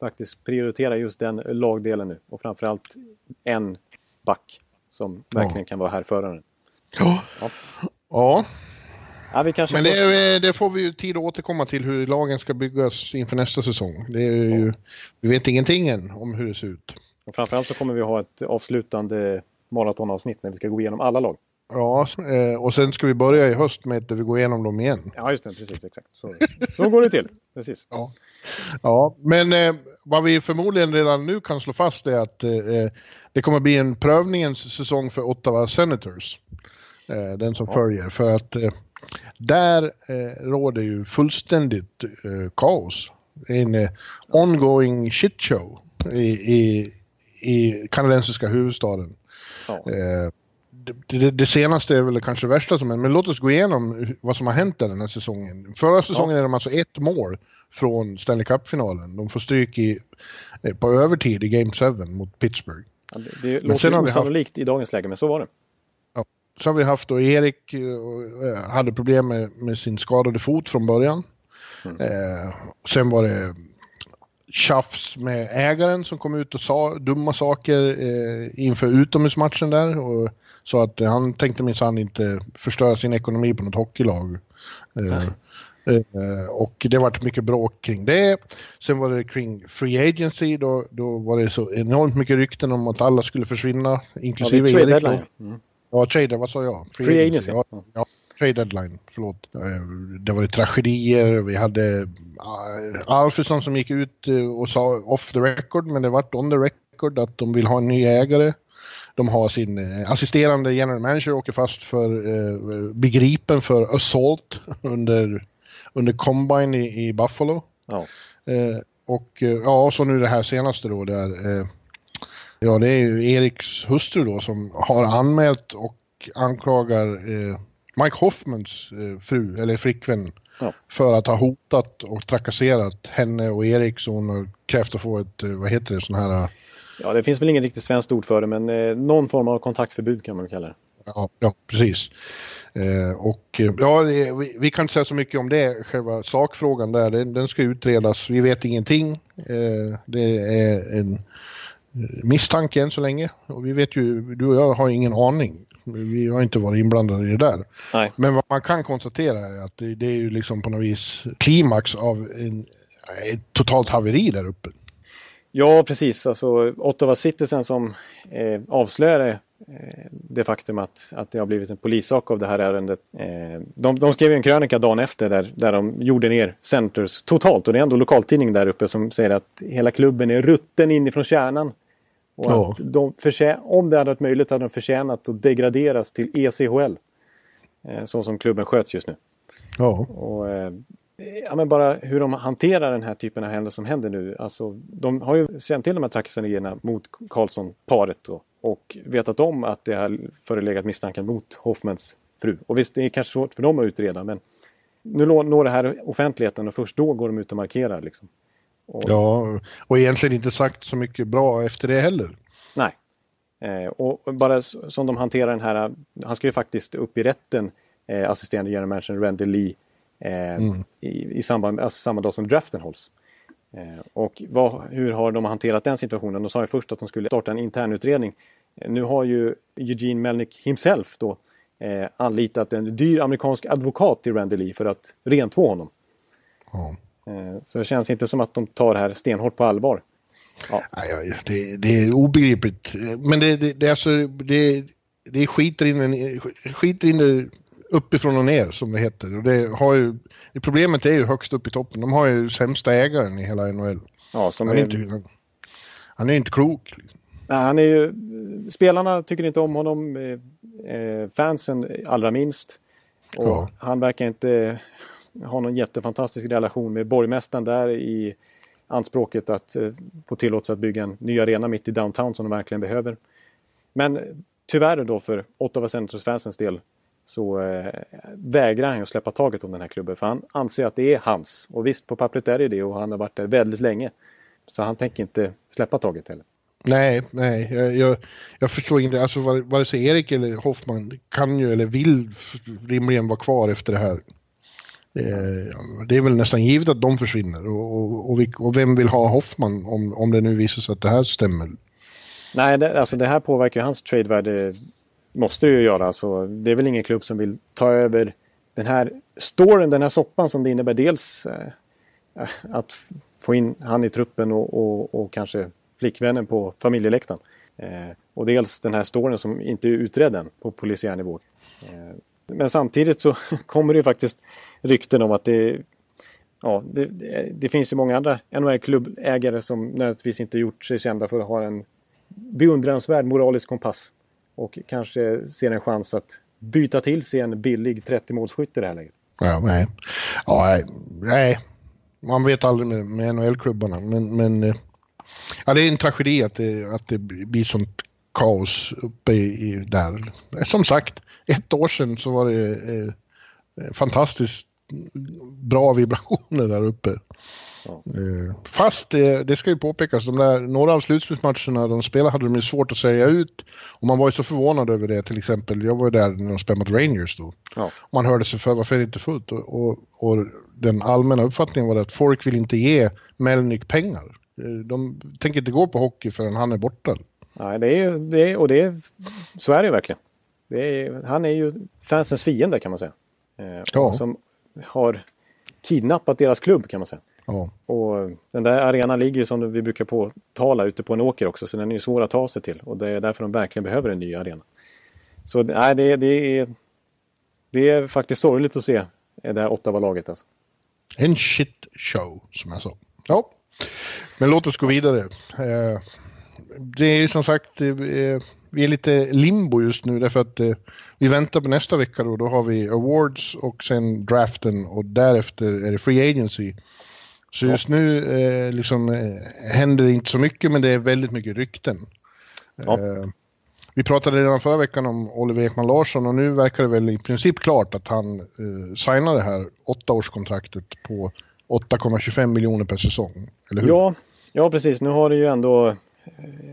faktiskt prioritera just den lagdelen nu. Och framförallt en back som verkligen ja. kan vara härföraren. Ja. ja. ja. Ja, Men får... det, det, får vi ju tid att återkomma till hur lagen ska byggas inför nästa säsong. Det är ju, ja. Vi vet ingenting än om hur det ser ut. Och framförallt så kommer vi ha ett avslutande maratonavsnitt när vi ska gå igenom alla lag. Ja, eh, och sen ska vi börja i höst med att vi går igenom dem igen. Ja, just det. Precis, exakt. Så, så går det till. Precis. Ja, ja men eh, vad vi förmodligen redan nu kan slå fast är att eh, det kommer bli en prövningens säsong för Ottawa Senators. Eh, den som ja. följer. För att där eh, råder ju fullständigt eh, kaos. En eh, ongoing shitshow i, i, i kanadensiska huvudstaden. Ja. Eh, det, det, det, senaste är väl kanske det värsta som hänt, men låt oss gå igenom vad som har hänt den här säsongen. Förra säsongen ja. är de alltså ett mål från Stanley Cup-finalen. De får stryk i, eh, på övertid i Game 7 mot Pittsburgh. Ja, det det låter osannolikt haft... i dagens läge, men så var det. Så har vi haft då Erik, eh, hade problem med, med sin skadade fot från början. Mm. Eh, sen var det tjafs med ägaren som kom ut och sa dumma saker eh, inför utomhusmatchen där. Och sa att han tänkte minsann inte förstöra sin ekonomi på något hockeylag. Eh, eh, och det varit mycket bråk kring det. Sen var det kring Free Agency, då, då var det så enormt mycket rykten om att alla skulle försvinna, inklusive ja, Erik. Ja, trader, vad sa jag? Free, Free agency. Ja, ja, trade deadline, förlåt. Eh, det var tragedier, vi hade uh, Alfredsson som gick ut eh, och sa off the record, men det vart on the record att de vill ha en ny ägare. De har sin assisterande general manager åker fast för begripen för assault (laughs) under, under combine i, i Buffalo. Ja. Och ja, så nu det här senaste då där Ja, det är ju Eriks hustru då som har anmält och anklagar eh, Mike Hoffmans eh, fru, eller flickvän, Ja. för att ha hotat och trakasserat henne och Erik så hon har krävt att få ett, eh, vad heter det, sån här, eh, Ja, det finns väl ingen riktigt svenskt ord för det, men eh, någon form av kontaktförbud kan man väl kalla det. ja, ja precis. Eh, och eh, ja, det, vi, vi kan inte säga så mycket om det, själva sakfrågan där, den, den ska utredas, vi vet ingenting. Eh, det är en misstanke än så länge och vi vet ju, du och jag har ingen aning. Vi har inte varit inblandade i det där. Nej. Men vad man kan konstatera är att det, det är ju liksom på något vis klimax av en, ett totalt haveri där uppe. Ja, precis. Alltså, Ottawa Citizen som eh, avslöjade eh, det faktum att, att det har blivit en polissak av det här ärendet. Eh, de, de skrev ju en krönika dagen efter där, där de gjorde ner Centers totalt. Och det är ändå lokaltidning där uppe som säger att hela klubben är rutten inifrån kärnan. Och Ja. de om det hade varit möjligt hade de förtjänat att degraderas till ECHL. Eh, så som klubben sköts just nu. Ja, Och, eh, ja, men bara hur de hanterar den här typen av händelser som händer nu. Alltså, de har ju känt till de här trakasserierna mot Karlsson-paret och vetat om att det har förelegat misstankar mot Hoffmans fru. Och visst, det är kanske svårt för dem att utreda, men nu når det här offentligheten och först då går de ut och markerar. Liksom. Och, ja, och egentligen inte sagt så mycket bra efter det heller. Nej. Eh, och bara som de hanterar den här, han ska ju faktiskt upp i rätten, eh, assisterande general manager Randy Lee, eh, i, i samband, alltså samma dag som draften hålls. Eh, och vad, hur har de hanterat den situationen? De sa ju först att de skulle starta en internutredning. Eh, nu har ju Eugene Melnick himself då eh, anlitat en dyr amerikansk advokat till Randy Lee för att rentvå honom. Ja. Eh, så det känns inte som att de tar det här stenhårt på allvar. Ja, det, det är obegripligt. Men det, det, det, är alltså, det, det skiter in, en, skiter in det uppifrån och ner som det heter. Och det har ju, problemet är ju högst upp i toppen. De har ju sämsta ägaren i hela NHL. ja som Han är är- inte, han är inte klok. Liksom. Nej, han är ju, spelarna tycker inte om honom, eh, eh, fansen allra minst. Och Ja. Han verkar inte ha någon jättefantastisk relation med borgmästaren där i anspråket att eh, få tillåtelse att bygga en ny arena mitt i downtown som de verkligen behöver. Men tyvärr då för Ottawa Senators fansens del så eh, vägrar han ju att släppa taget om den här klubben för han anser att det är hans. Och visst, på pappret är det det och han har varit där väldigt länge. Så han tänker inte släppa taget heller. Nej, nej, jag, jag, jag förstår inte. Alltså vare sig Erik eller Hoffman kan ju eller vill rimligen vara kvar efter det här. Eh, det är väl nästan givet att de försvinner. Och, och, och, vi, och vem vill ha Hoffman om, om det nu visar sig att det här stämmer? Nej, det, alltså det här påverkar ju hans tradevärde. Måste det ju göra. så det är väl ingen klubb som vill ta över den här storyn, den här soppan som det innebär. Dels eh, att få in han i truppen och, och, och kanske flickvännen på familjeläktaren. Eh, och dels den här storyn som inte är utredd än på polisiär nivå. Eh, men samtidigt så (laughs) kommer det ju faktiskt rykten om att det Ja, det, det, det finns ju många andra NHL-klubbägare som nödvändigtvis inte gjort sig kända för att ha en beundransvärd moralisk kompass. Och kanske ser en chans att byta till sig en billig 30-målsskytt i det här läget. Ja, nej. Ja, nej. Man vet aldrig med, med NHL-klubbarna. Men, men eh, ja, det är en tragedi att det, att det blir sånt kaos uppe i, där. Som sagt, ett år sedan så var det eh, fantastiskt bra vibrationer där uppe. Ja. Eh, Fast det, det ska ju påpekas, de där, några av slutspelsmatcherna de spelade hade de ju svårt att sälja ut. Och man var ju så förvånad över det till exempel. Jag var ju där när de spelade mot Rangers då. Ja. Man hörde sig för varför är det inte fullt? Och, och, och den allmänna uppfattningen var att folk vill inte ge Melnick pengar. Eh, De tänker inte gå på hockey förrän han är borta. Nej, det är det är, och det är, så är det ju verkligen. Det är, han är ju fansens fiende kan man säga. Eh, Ja. Som har kidnappat deras klubb kan man säga. Ja, Och den där arenan ligger ju som vi brukar påtala ute på en åker också så den är ju svår att ta sig till och det är därför de verkligen behöver en ny arena. Så nej, det, det, är, det är faktiskt sorgligt att se det här Ottawa-laget. Alltså. en shit show som jag sa. Ja, men låt oss gå vidare. Eh, Det är ju som sagt, eh, vi är lite limbo just nu därför att eh, vi väntar på nästa vecka då. Då har vi awards och sen draften och därefter är det free agency. Så just nu eh, liksom, händer det inte så mycket men det är väldigt mycket rykten. Ja. Eh, vi pratade redan förra veckan om Oliver Ekman Larsson och nu verkar det väl i princip klart att han eh, signar det här åttaårskontraktet på 8,25 miljoner per säsong. Eller hur? Ja, ja, precis. Nu har det ju ändå eh,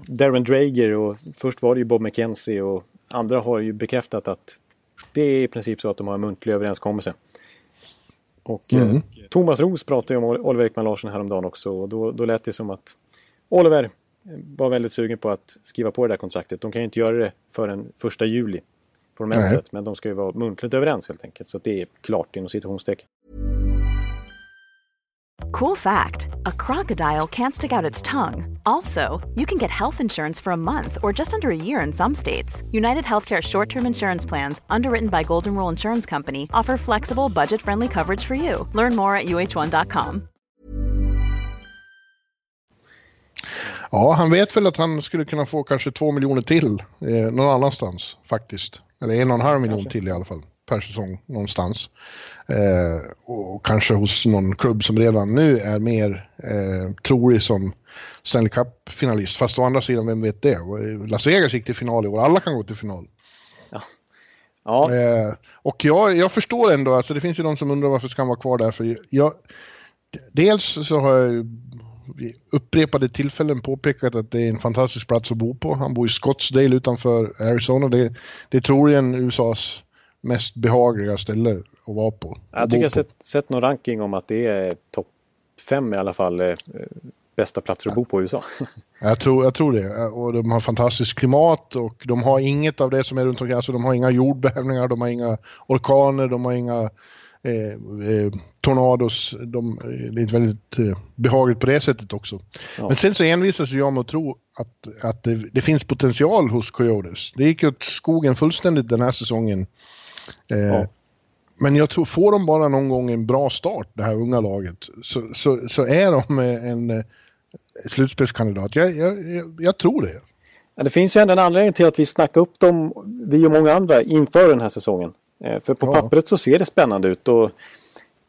Darren Drager och först var det ju Bob McKenzie och andra har ju bekräftat att det är i princip så att de har en muntlig överenskommelse. Och eh, mm. Thomas Roos pratade om Oliver Ekman Larsson häromdagen också och då, då lät det som att Oliver var väldigt sugen på att skriva på det där kontraktet. De kan ju inte göra det förrän första juli formellt sett, men de ska ju vara muntligt överens helt enkelt. Så det är klart inom citationstecken. Cool fact a crocodile can't stick out its tongue. Also, you can get health insurance for a month or just under a year in some states. United Healthcare short term insurance plans, underwritten by Golden Rule Insurance Company, offer flexible, budget friendly coverage for you. Learn more at uh1.com. Ja, han vet väl att han skulle kunna få kanske två miljoner till eh, någon annanstans faktiskt. Eller en och en halv miljon till i alla fall per säsong någonstans. Eh, och kanske hos någon klubb som redan nu är mer eh, trolig som Stanley Cup-finalist. Fast å andra sidan, vem vet det? Las Vegas gick till final i år, alla kan gå till final. Ja. ja. Eh, och jag, jag förstår ändå, alltså det finns ju de som undrar varför ska han vara kvar där. För jag, dels så har jag vid upprepade tillfällen påpekat att det är en fantastisk plats att bo på. Han bor i Scottsdale utanför Arizona. Det, det är troligen USAs mest behagliga ställe att vara på. Jag tycker jag sett, sett någon ranking om att det är topp fem i alla fall eh, bästa platser att bo på i USA. (laughs) Jag tror, jag tror det. Och de har fantastiskt klimat och de har inget av det som är runt omkring. Alltså de har inga jordbävningar, de har inga orkaner, de har inga eh, eh, tornados. De, det är väldigt eh, behagligt på det sättet också. Ja. Men sen så envisas jag med att tro att, att det, det, finns potential hos Coyotes. Det gick åt skogen fullständigt den här säsongen. Eh, ja. Men jag tror, får de bara någon gång en bra start, det här unga laget, så, så, så är de en eh, slutspelskandidat. Jag, jag, jag, jag tror det. Ja, det finns ju ändå en anledning till att vi snackar upp dem, vi och många andra, inför den här säsongen. Eh, för på ja. pappret så ser det spännande ut och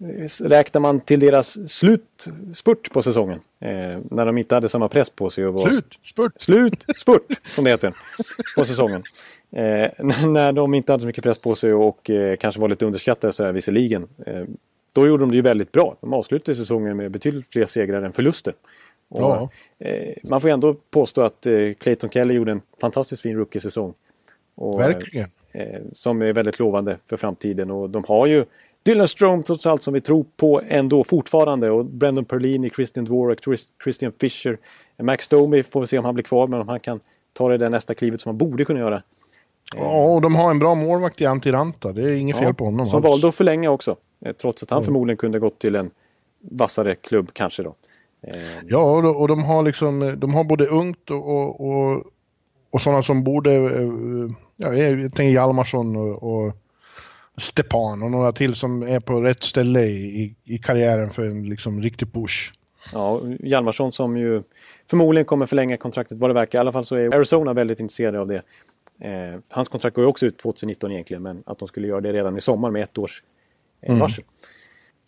eh, räknar man till deras slutspurt på säsongen. Eh, när de inte hade samma press på sig. Och var slut, spurt! Slut, spurt, som det heter. På säsongen. Eh, (laughs) när de inte hade så mycket press på sig och eh, kanske var lite underskattade så här visserligen. Eh, då gjorde de det ju väldigt bra. De avslutade säsongen med betydligt fler segrar än förluster. Och, ja. man får ändå påstå att Clayton Kelly gjorde en fantastiskt fin rookie-säsong. Verkligen. Eh, som är väldigt lovande för framtiden. Och de har ju Dylan Strome trots allt som vi tror på ändå fortfarande. Och Brendan Perlini, Christian Dvorak, Christian Fischer. Max Domi får vi se om han blir kvar, men om han kan ta det där nästa klivet som han borde kunna göra. Ja, och de har en bra målvakt i Antiranta. Det är inget ja, fel på honom. Som alls. valde att förlänga också. Eh, trots att han mm. förmodligen kunde gått till en vassare klubb kanske då. Eh, ja, och de har liksom, de har både ungt och, och, och, och sådana som borde ja, jag tänker Hjalmarsson och, och Stepan och några till som är på rätt ställe i, i karriären för en liksom riktig push. Ja, Hjalmarsson som ju förmodligen kommer förlänga kontraktet vad det verkar. I alla fall så är Arizona väldigt intresserade av det. Eh, hans kontrakt går ju också ut 2019 egentligen, men att de skulle göra det redan i sommar med ett års eh, mm. varsel.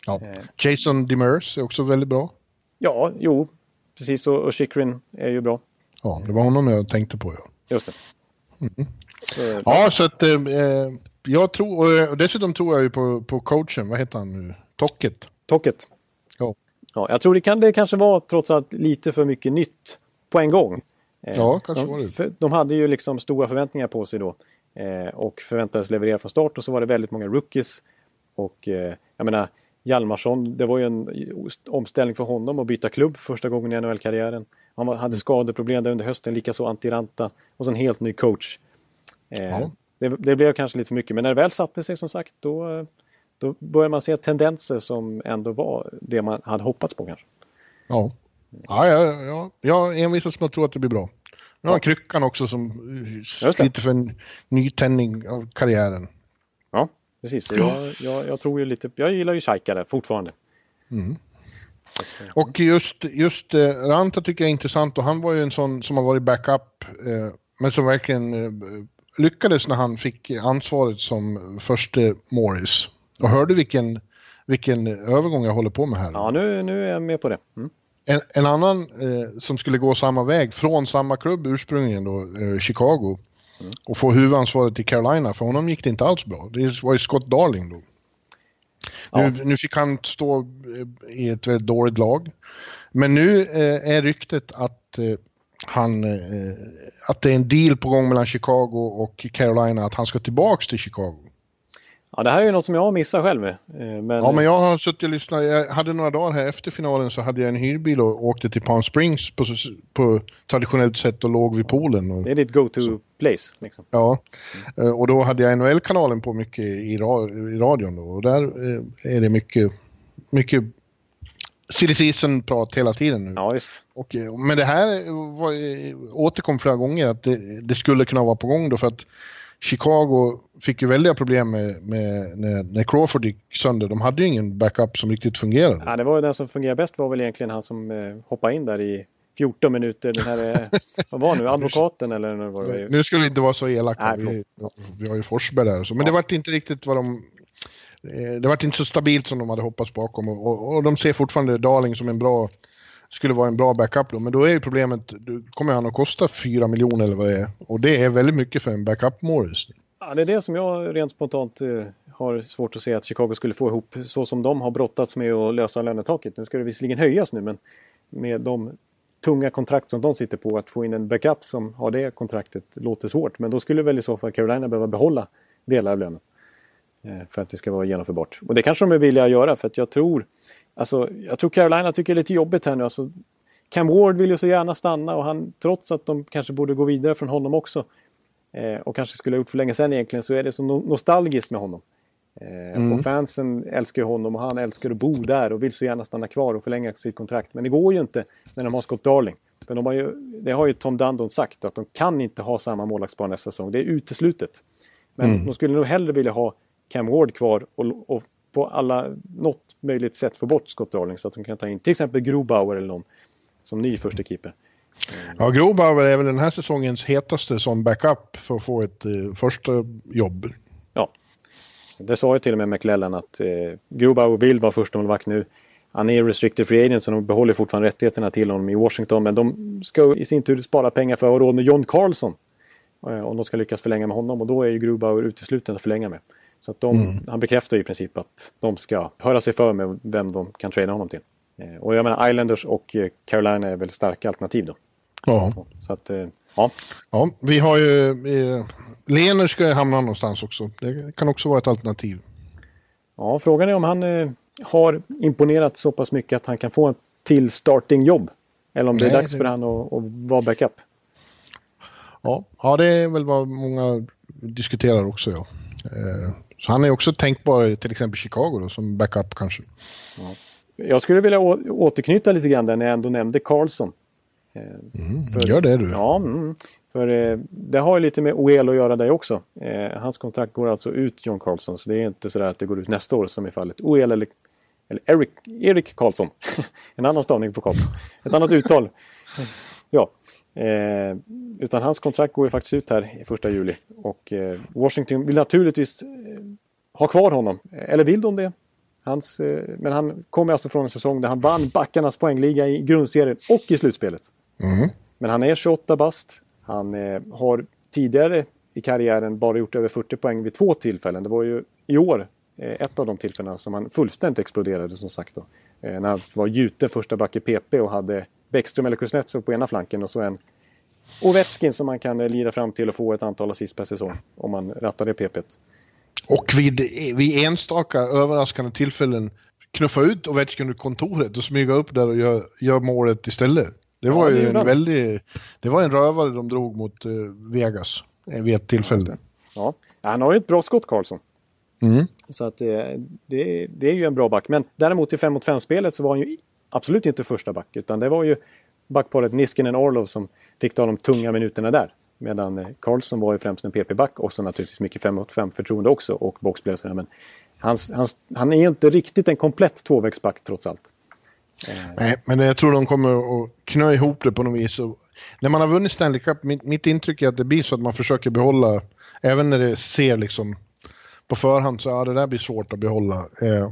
Ja. Eh. Jason Demers är också väldigt bra. Ja, jo, precis. Och, och Chikrin är ju bra. Ja, det var honom jag tänkte på. Ja. Just det. Mm. Så, ja, så att eh, jag tror, och dessutom tror jag ju på, på coachen, vad heter han nu? Tocket. Tocket. Ja. ja. Jag tror det kan det kanske vara trots allt lite för mycket nytt på en gång. Eh, ja, kanske var det. För, de hade ju liksom stora förväntningar på sig då. Eh, och förväntades leverera från start och så var det väldigt många rookies. Och eh, jag menar, Hjalmarsson, det var ju en omställning för honom att byta klubb första gången i NHL-karriären. Han hade skadeproblem där under hösten, likaså Antiranta. Och så en helt ny coach. Ja. det, det, blev kanske lite för mycket, men när det väl satte sig som sagt då, då började man se tendenser som ändå var det man hade hoppats på kanske. Ja, ja, ja, ja. jag envisas med att tro att det blir bra. Nu har ja. Kryckan också som sliter för en nytändning av karriären. Ja, precis. Jag, jag, jag, tror ju lite, jag gillar ju Shaika fortfarande. Mm. Och just, just eh, Ranta tycker jag är intressant och han var ju en sån som har varit backup eh, men som verkligen eh, lyckades när han fick ansvaret som första Morris. Och hörde vilken, vilken övergång jag håller på med här. Ja, nu, nu är jag med på det. Mm. En, en, annan eh, som skulle gå samma väg från samma klubb ursprungligen då, eh, Chicago. Mm. Och få huvudansvaret i Carolina, för honom gick det inte alls bra. Det var ju Scott Darling då. Ja. Nu, nu, fick han stå eh, i ett väldigt dåligt lag. Men nu eh, är ryktet att eh, han, eh, att det är en deal på gång mellan Chicago och Carolina att han ska tillbaks till Chicago. Ja, det här är ju något som jag har missat själv. Eh, men... Ja, men jag har suttit och lyssnat. Jag hade några dagar här efter finalen så hade jag en hyrbil och åkte till Palm Springs på, på traditionellt sätt och låg vid poolen. Och... Det är ditt go-to-place. Liksom. Ja, mm. och då hade jag NHL-kanalen på mycket i, ra i radion då, och där är det mycket, mycket silly season-prat hela tiden nu. Ja, visst. Och, men det här var, återkom flera gånger att det, det skulle kunna vara på gång då för att Chicago fick ju väldiga problem med, med när, när, Crawford gick sönder. De hade ju ingen backup som riktigt fungerade. Ja, det var ju den som fungerade bäst var väl egentligen han som eh, hoppade in där i 14 minuter. Den här, eh, (laughs) vad var nu, advokaten eller? Nu, var det... nu skulle vi inte vara så elaka. Vi, vi, har ju Forsberg där. Så. Men ja. det vart inte riktigt vad de... Eh, det vart inte så stabilt som de hade hoppats bakom och, och, och de ser fortfarande Darling som en bra skulle vara en bra backup då. Men då är ju problemet, då kommer han att kosta 4 miljoner eller vad det är. Och det är väldigt mycket för en backup Morris. Ja, det är det som jag rent spontant eh, har svårt att se att Chicago skulle få ihop så som de har brottats med att lösa lönetaket. Nu ska det visserligen höjas nu men med de tunga kontrakt som de sitter på att få in en backup som har det kontraktet låter svårt. Men då skulle väl i så fall Carolina behöva behålla delar av lönen. Eh, för att det ska vara genomförbart. Och det kanske de är villiga att göra för att jag tror Alltså, jag tror Carolina tycker det är lite jobbigt här nu. Alltså, Cam Ward vill ju så gärna stanna och han, trots att de kanske borde gå vidare från honom också eh, och kanske skulle ha gjort för länge sedan egentligen så är det så no nostalgiskt med honom. Eh, mm. Och fansen älskar ju honom och han älskar att bo där och vill så gärna stanna kvar och förlänga sitt kontrakt. Men det går ju inte när de har Scott Darling. För de har ju, det har ju Tom Dundon sagt att de kan inte ha samma målvaktspar nästa säsong. Det är uteslutet. Men mm. de skulle nog hellre vilja ha Cam Ward kvar och, och på alla, något möjligt sätt få bort Scott Darling så att de kan ta in till exempel Grobauer eller någon som ny första keeper. Ja, Grobauer är väl den här säsongens hetaste som backup för att få ett eh, första jobb. Ja, det sa ju till och med McLellan att eh, Grobauer vill vara första målvakt nu. Han är restricted free agent så de behåller fortfarande rättigheterna till honom i Washington. Men de ska i sin tur spara pengar för att ha råd med John Carlson. Eh, om de ska lyckas förlänga med honom och då är ju Grobauer utesluten att förlänga med. Så att de, mm. han bekräftar i princip att de ska höra sig för med vem de kan trada honom till. Eh, och jag menar Islanders och eh, Carolina är väl starka alternativ då. Ja. Så att, eh, ja. Ja, vi har ju... Eh, Lener ska ju hamna någonstans också. Det kan också vara ett alternativ. Ja, frågan är om han eh, har imponerat så pass mycket att han kan få en till startingjobb. Eller om det är dags det... för han att, att vara backup. Ja, ja, det är väl vad många diskuterar också. Ja. Eh, så han är också tänkbar till exempel Chicago då, som backup kanske. Ja. Jag skulle vilja återknyta lite grann där när jag ändå nämnde Carlson. Eh, mm, för, gör det du. Ja, mm, för eh, det har ju lite med OEL att göra där också. Eh, hans kontrakt går alltså ut, John Carlson, så det är inte så att det går ut nästa år som i fallet OEL eller, eller Eric, Erik Karlsson. (laughs) en annan stavning på Karlsson. Ett annat uttal. Ja, Eh, utan hans kontrakt går ju faktiskt ut här i första juli. Och eh, Washington vill naturligtvis eh, ha kvar honom. Eller vill de det? Hans, eh, men han kommer alltså från en säsong där han vann backarnas poängliga i grundserien och i slutspelet. Mm. Men han är 28 bast. Han eh, har tidigare i karriären bara gjort över 40 poäng vid två tillfällen. Det var ju i år eh, ett av de tillfällena som han fullständigt exploderade som sagt. Då. när han var gjuten första back i PP och hade Bäckström eller Kuznetsov på ena flanken och så en Ovechkin som man kan eh, lira fram till och få ett antal assist per säsong om man rattar det PP. Och vid, vid enstaka överraskande tillfällen knuffa ut Ovechkin ur kontoret och smyga upp där och göra gör målet istället. Det var ja, ju en väldigt... Det var en rövare de drog mot uh, Vegas vid ett tillfälle. Ja, han har ju ett bra skott Karlsson. Mm. Så att det, det, det, är ju en bra back. Men däremot i 5 mot 5-spelet så var han ju absolut inte första back. Utan det var ju backparet Niskinen Orlov som fick ta de tunga minuterna där. Medan eh, Karlsson var ju främst en PP-back och så naturligtvis mycket 5 mot 5 förtroende också och boxplaceringar. Men hans, hans, han är inte riktigt en komplett tvåvägsback trots allt. Eh, Nej, men jag tror de kommer att knö ihop det på något vis. Och när man har vunnit Stanley Cup, mitt, mitt intryck är att det blir så att man försöker behålla, även när det ser liksom på förhand så ja, det där blir svårt att behålla. Eh,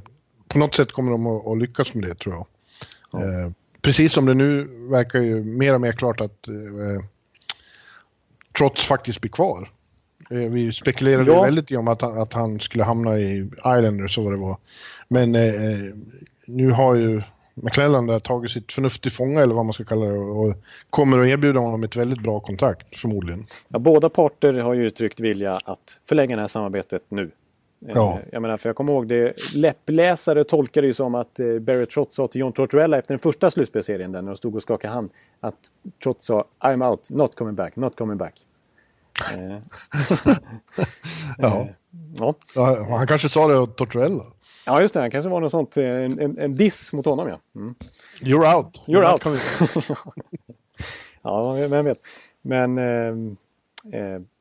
på något sätt kommer de att, att lyckas med det tror jag. Ja. Eh, precis som det nu verkar ju mer och mer klart att eh, trots faktiskt blir kvar. Eh, vi spekulerade ja. väldigt i om att att han skulle hamna i Islanders så vad det var. Men eh, nu har ju McClellan där tagit sitt förnuft till fånga eller vad man ska kalla det och kommer att erbjuda honom ett väldigt bra kontrakt förmodligen. Ja, båda parter har ju uttryckt vilja att förlänga det här samarbetet nu. Eh, ja. Jag menar, för jag kommer ihåg det, läppläsare tolkade ju som att eh, Barry Trotz sa till John Tortorella efter den första slutspelserien där när de stod och skakade hand att Trotz sa I'm out, not coming back, not coming back. (laughs) Eh. ja. ja. ja. Han kanske sa det åt Tortorella. Ja, just det. Han kanske var något sånt. En, en, en diss mot honom, ja. Mm. You're out. You're, You're out. (laughs) ja, vem vet. Men, eh,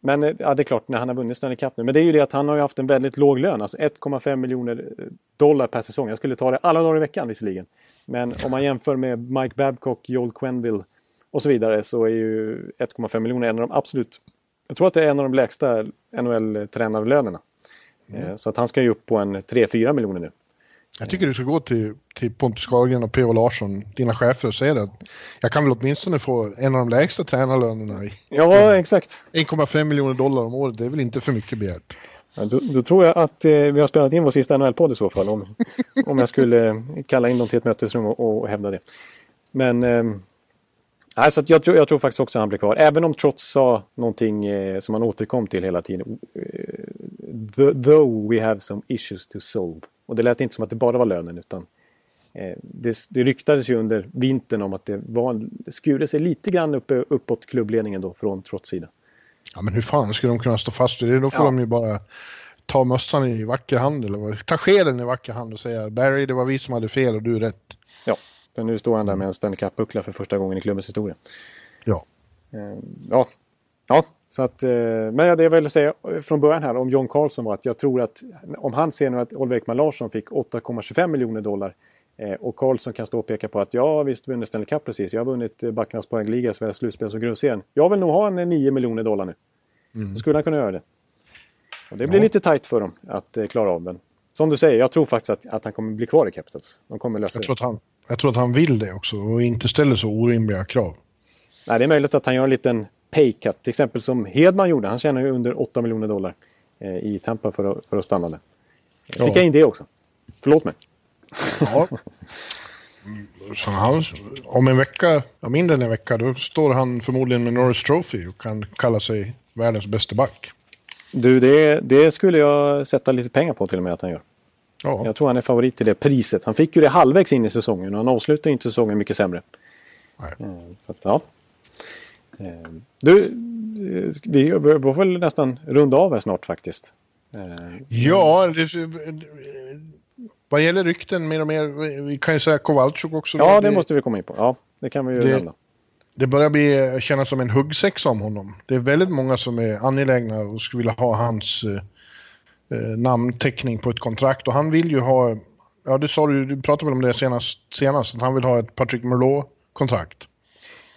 men ja, det är klart, när han har vunnit Stanley Cup nu. Men det är ju det att han har ju haft en väldigt låg lön. Alltså 1,5 miljoner dollar per säsong. Jag skulle ta det alla dagar i veckan visserligen. Men om man jämför med Mike Babcock, Joel Quenville och så vidare så är ju 1,5 miljoner en av de absolut... Jag tror att det är en av de lägsta NHL-tränarlönerna. Mm. Eh, så att han ska ju upp på en 3-4 miljoner nu. Jag tycker du ska gå till, till Pontus Carlgren och P.O. Larsson, dina chefer, och säga att jag kan väl åtminstone få en av de lägsta tränarlönerna. I, ja, exakt. 1,5 miljoner dollar om året, det är väl inte för mycket begärt. Ja, då, då, tror jag att eh, vi har spelat in vår sista NHL-podd i så fall. Om, om jag skulle kalla in dem till ett mötesrum och, och hävda det. Men eh, alltså, jag, tror, jag tror faktiskt också att han blir kvar. Även om Trots sa någonting eh, som han återkom till hela tiden. Uh, though we have some issues to solve. Och det lät inte som att det bara var lönen utan eh, det, det ryktades ju under vintern om att det, var, det sig lite grann upp, uppåt klubbledningen då från Trots sida. Ja men hur fan skulle de kunna stå fast vid det? Då får ja. de ju bara ta mössan i vacker hand eller ta skeden i vacker hand och säga Barry det var vi som hade fel och du rätt. Ja, för nu står han där med en Stanley Cup-buckla för första gången i klubbens historia. Ja. Eh, ja, ja, så att, eh, men det jag ville säga från början här om John Carlson var att jag tror att om han ser nu att Oliver Ekman Larsson fick 8,25 miljoner dollar eh, och Karlsson kan stå och peka på att ja visst vunnit Stanley Cup precis. Jag har vunnit Backarnas poängliga, Sveriges slutspels och grundserien. Jag vill nog ha en 9 miljoner dollar nu. Mm. Då skulle han kunna göra det. Och det blir ja. lite tajt för dem att eh, klara av den. Som du säger, jag tror faktiskt att, att han kommer bli kvar i Capitals. De kommer lösa jag tror, att han, jag tror att han vill det också och inte ställer så orimliga krav. Nej, det är möjligt att han gör en liten paycut. Till exempel som Hedman gjorde. Han tjänar ju under 8 miljoner dollar eh, i Tampa för att, för att stanna där. Ja. Fick jag in det också. Förlåt mig. Ja. (laughs) Så han, om en vecka, ja, mindre än en vecka, då står han förmodligen med Norris Trophy och kan kalla sig världens bästa back. Du, det, det skulle jag sätta lite pengar på till och med att han gör. Ja. Jag tror han är favorit till det priset. Han fick ju det halvvägs in i säsongen och han avslutar inte säsongen mycket sämre. Nej. Mm, så att, ja. Eh, du, vi får väl nästan runda av här snart faktiskt. Eh, ja, det, vad gäller rykten mer och mer, vi kan ju säga Kowalczyk också. Ja, det, det, måste vi komma in på. Ja, det kan vi ju nämna. Det börjar bli, kännas som en huggsexa om honom. Det är väldigt många som är angelägna och skulle vilja ha hans eh, eh, namnteckning på ett kontrakt. Och han vill ju ha, ja det sa du, du pratade väl om det senast, senast att han vill ha ett Patrick Merlot-kontrakt.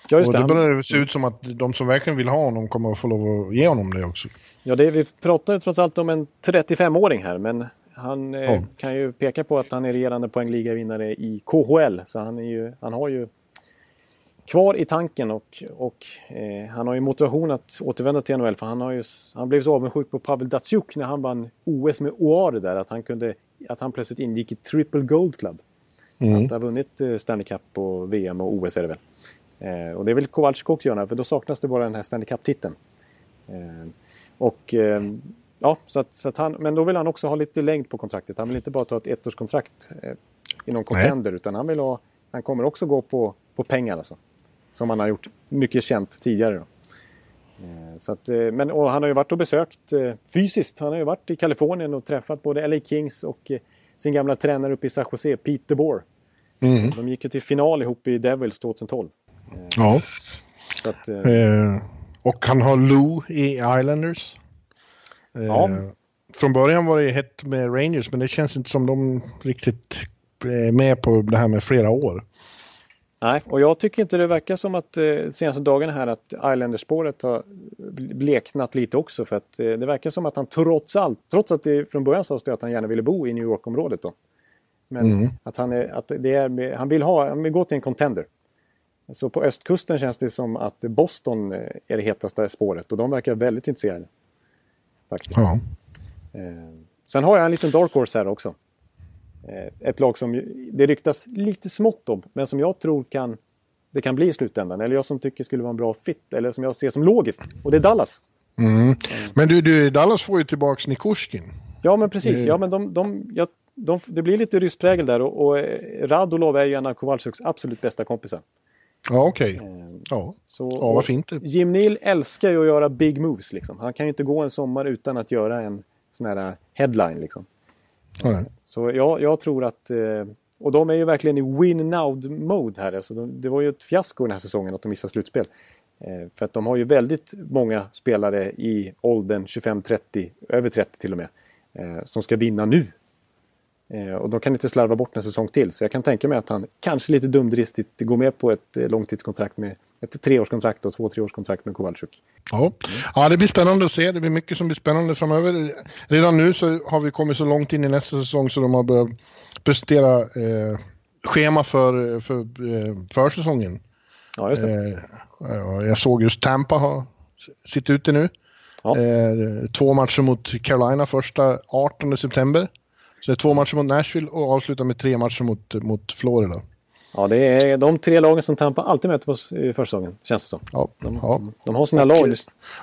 Ja, just och det. börjar se ut som att de som verkligen vill ha honom kommer att få lov att ge honom det också. Ja, det, vi pratar ju trots allt om en 35-åring här, men han eh, kan ju peka på att han är regerande poängligavinnare i KHL. Så han, är ju, han har ju kvar i tanken och, och eh, han har ju motivation att återvända till NHL. För han, har ju, han blev så avundsjuk på Pavel Datsjuk när han vann OS med Oare där. Att han, kunde, att han plötsligt ingick i Triple Gold Club. Mm. Att ha vunnit eh, Stanley Cup och VM och OS är det väl. Eh, och det vill Kowalczyk också göra, för då saknas det bara den här Stanley Cup-titeln. Eh, och eh, ja, så att, så att han, men då vill han också ha lite längd på kontraktet. Han vill inte bara ta ett ettårskontrakt eh, i någon contender, Nej. utan han vill ha, han kommer också gå på, på pengar alltså. Som han har gjort mycket känt tidigare. Då. Eh, så att, eh, men, han har ju varit och besökt fysiskt. Han har ju varit i Kalifornien och träffat både LA Kings och sin gamla tränare uppe i San Jose, Pete DeBoer. Mm. De gick ju till final ihop i Devils 2012. Ja. Att, eh, eh, och han har Lou i Islanders. Eh, ja. Från början var det hett med Rangers men det känns inte som de riktigt är med på det här med flera år. Nej, och jag tycker inte det verkar som att eh, senaste dagarna här att Islanders-spåret har bleknat lite också. För att eh, det verkar som att han trots allt, trots att det från början sades det att han gärna ville bo i New York-området då. Men mm. att han, är, att det är, han, vill ha, han vill gå till en contender. Så på östkusten känns det som att Boston eh, är det hetaste spåret och de verkar väldigt intresserade. Faktiskt. Ja. Eh, sen har jag en liten dark horse här också. Eh, ett lag som det ryktas lite smått om, men som jag tror kan det kan bli i slutändan. Eller jag som tycker skulle vara en bra fit, eller som jag ser som logiskt. Och det är Dallas. Mm. Men du, du, Dallas får ju tillbaka Nikushkin. Ja, men precis. Ja, men de, de, ja, de, det blir lite rysk prägel där och, och Radulov är ju en av Kowalczyks absolut bästa kompisar. Ja, okej. Okay. Ja. Så, ja, vad fint. Jim Neal älskar ju att göra big moves. Liksom. Han kan ju inte gå en sommar utan att göra en sån här headline. Liksom. Ja. Så ja, jag tror att... Eh, och de är ju verkligen i win now-mode här. Alltså de, det var ju ett fiasko den här säsongen att de missade slutspel. Eh, för att de har ju väldigt många spelare i åldern 25-30, över 30 till och med, eh, som ska vinna nu. Eh, och de kan inte slarva bort en säsong till. Så jag kan tänka mig att han kanske lite dumdristigt går med på ett eh, långtidskontrakt med ett treårskontrakt och två treårskontrakt med Kowalczyk. Ja. ja, det blir spännande att se. Det blir mycket som blir spännande framöver. Redan nu så har vi kommit så långt in i nästa säsong så de har börjat prestera eh, schema för, för eh, försäsongen. Ja, just det. Eh, jag såg just Tampa ha sitt ute nu. Ja. Eh, två matcher mot Carolina första 18 september. Så det är två matcher mot Nashville och avsluta med tre matcher mot, mot Florida. Ja, det är de tre lagen som Tampa alltid möter på i försäsongen, känns det som. Ja, de, ja. de har sina lag.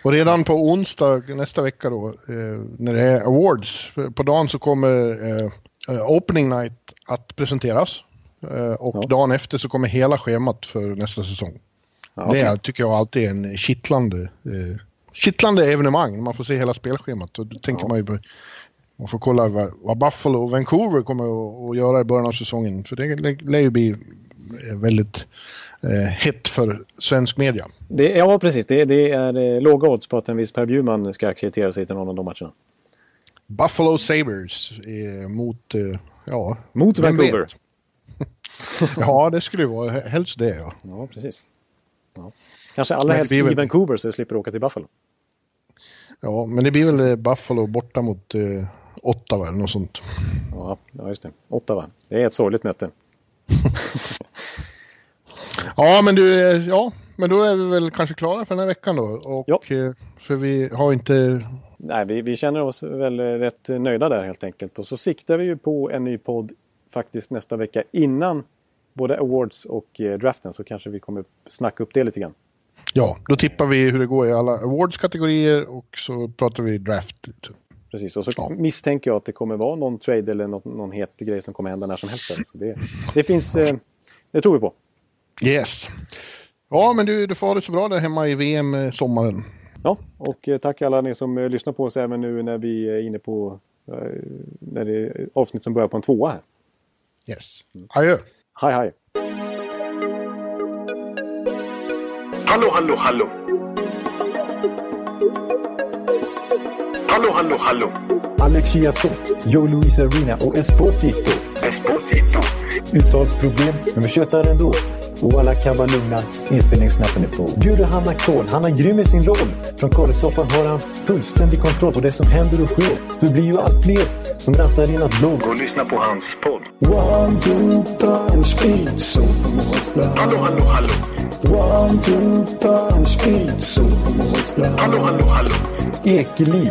Och redan på onsdag nästa vecka då, eh, när det är awards, på dagen så kommer eh, opening night att presenteras. Eh, och ja. dagen efter så kommer hela schemat för nästa säsong. Ja, okay. Det tycker jag alltid är en kittlande, eh, kittlande evenemang. Man får se hela spelschemat. Då tänker man ju man får kolla vad, Buffalo och Vancouver kommer att, göra i början av säsongen. För det lär ju bli eh, väldigt eh, hett för svensk media. Det, ja, precis. Det, det är eh, låga odds på att en viss Per Bjurman ska ackreditera sig till någon av de matcherna. Buffalo Sabres eh, mot, eh, ja... Mot Vancouver? (laughs) ja, det skulle vara helst det, ja. Ja, precis. Ja. Kanske allra helst i Vancouver så du slipper åka till Buffalo. Ja, men det blir väl eh, Buffalo borta mot eh, Ottawa eller något sånt. Ja, just det. Ottawa. Det är ett sorgligt möte. (laughs) ja, men du, ja, men då är vi väl kanske klara för den här veckan då. Och, ja. Eh, för vi har inte... Nej, vi, vi känner oss väl rätt nöjda där helt enkelt. Och så siktar vi ju på en ny podd faktiskt nästa vecka innan både awards och eh, draften. Så kanske vi kommer snacka upp det lite grann. Ja, då tippar vi hur det går i alla awards-kategorier och så pratar vi draft. Precis, och så ja. misstänker jag att det kommer vara någon trade eller någon, någon het grej som kommer hända när som helst. Så det, det finns, eh, det tror vi på. Yes. Ja, men du, du får ha det så bra där hemma i VM-sommaren. Eh, ja, och eh, tack alla ni som eh, lyssnar på oss även nu när vi är inne på när det är avsnitt som börjar på en tvåa här. Yes. Adjö. Hej, hej. Hallå, hallå, hallå. Hallå, hallå, hallå. Alex Chiazot, Joe Luis Arena och Esposito. Esposito. Uttalsproblem, men vi tjötar ändå. Och alla kan vara lugna, inspelningsknappen är på. Bjuder Hanna Kohl, han är grym i sin roll. Från Kållesoffan har han fullständig kontroll på det som händer och sker. Det blir ju allt fler som rattar Arenas blogg. Och lyssna på hans podd. One, two, three, speed, so Hallå, hallå, hallå. One, two, three, speed, so Hallå, hallå, hallå. Ekeliv,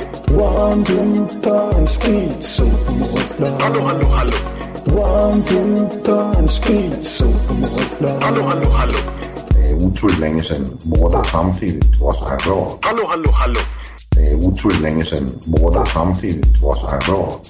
One, two, three, speed, so Hallå, hallå, hallå. One, two, three, speed, so Hallå, hallå, hallå. Det är otroligt länge sedan båda samtidigt var så här bra. Hallå, hallå, hallå. Det är otroligt länge sedan båda samtidigt var så här bra.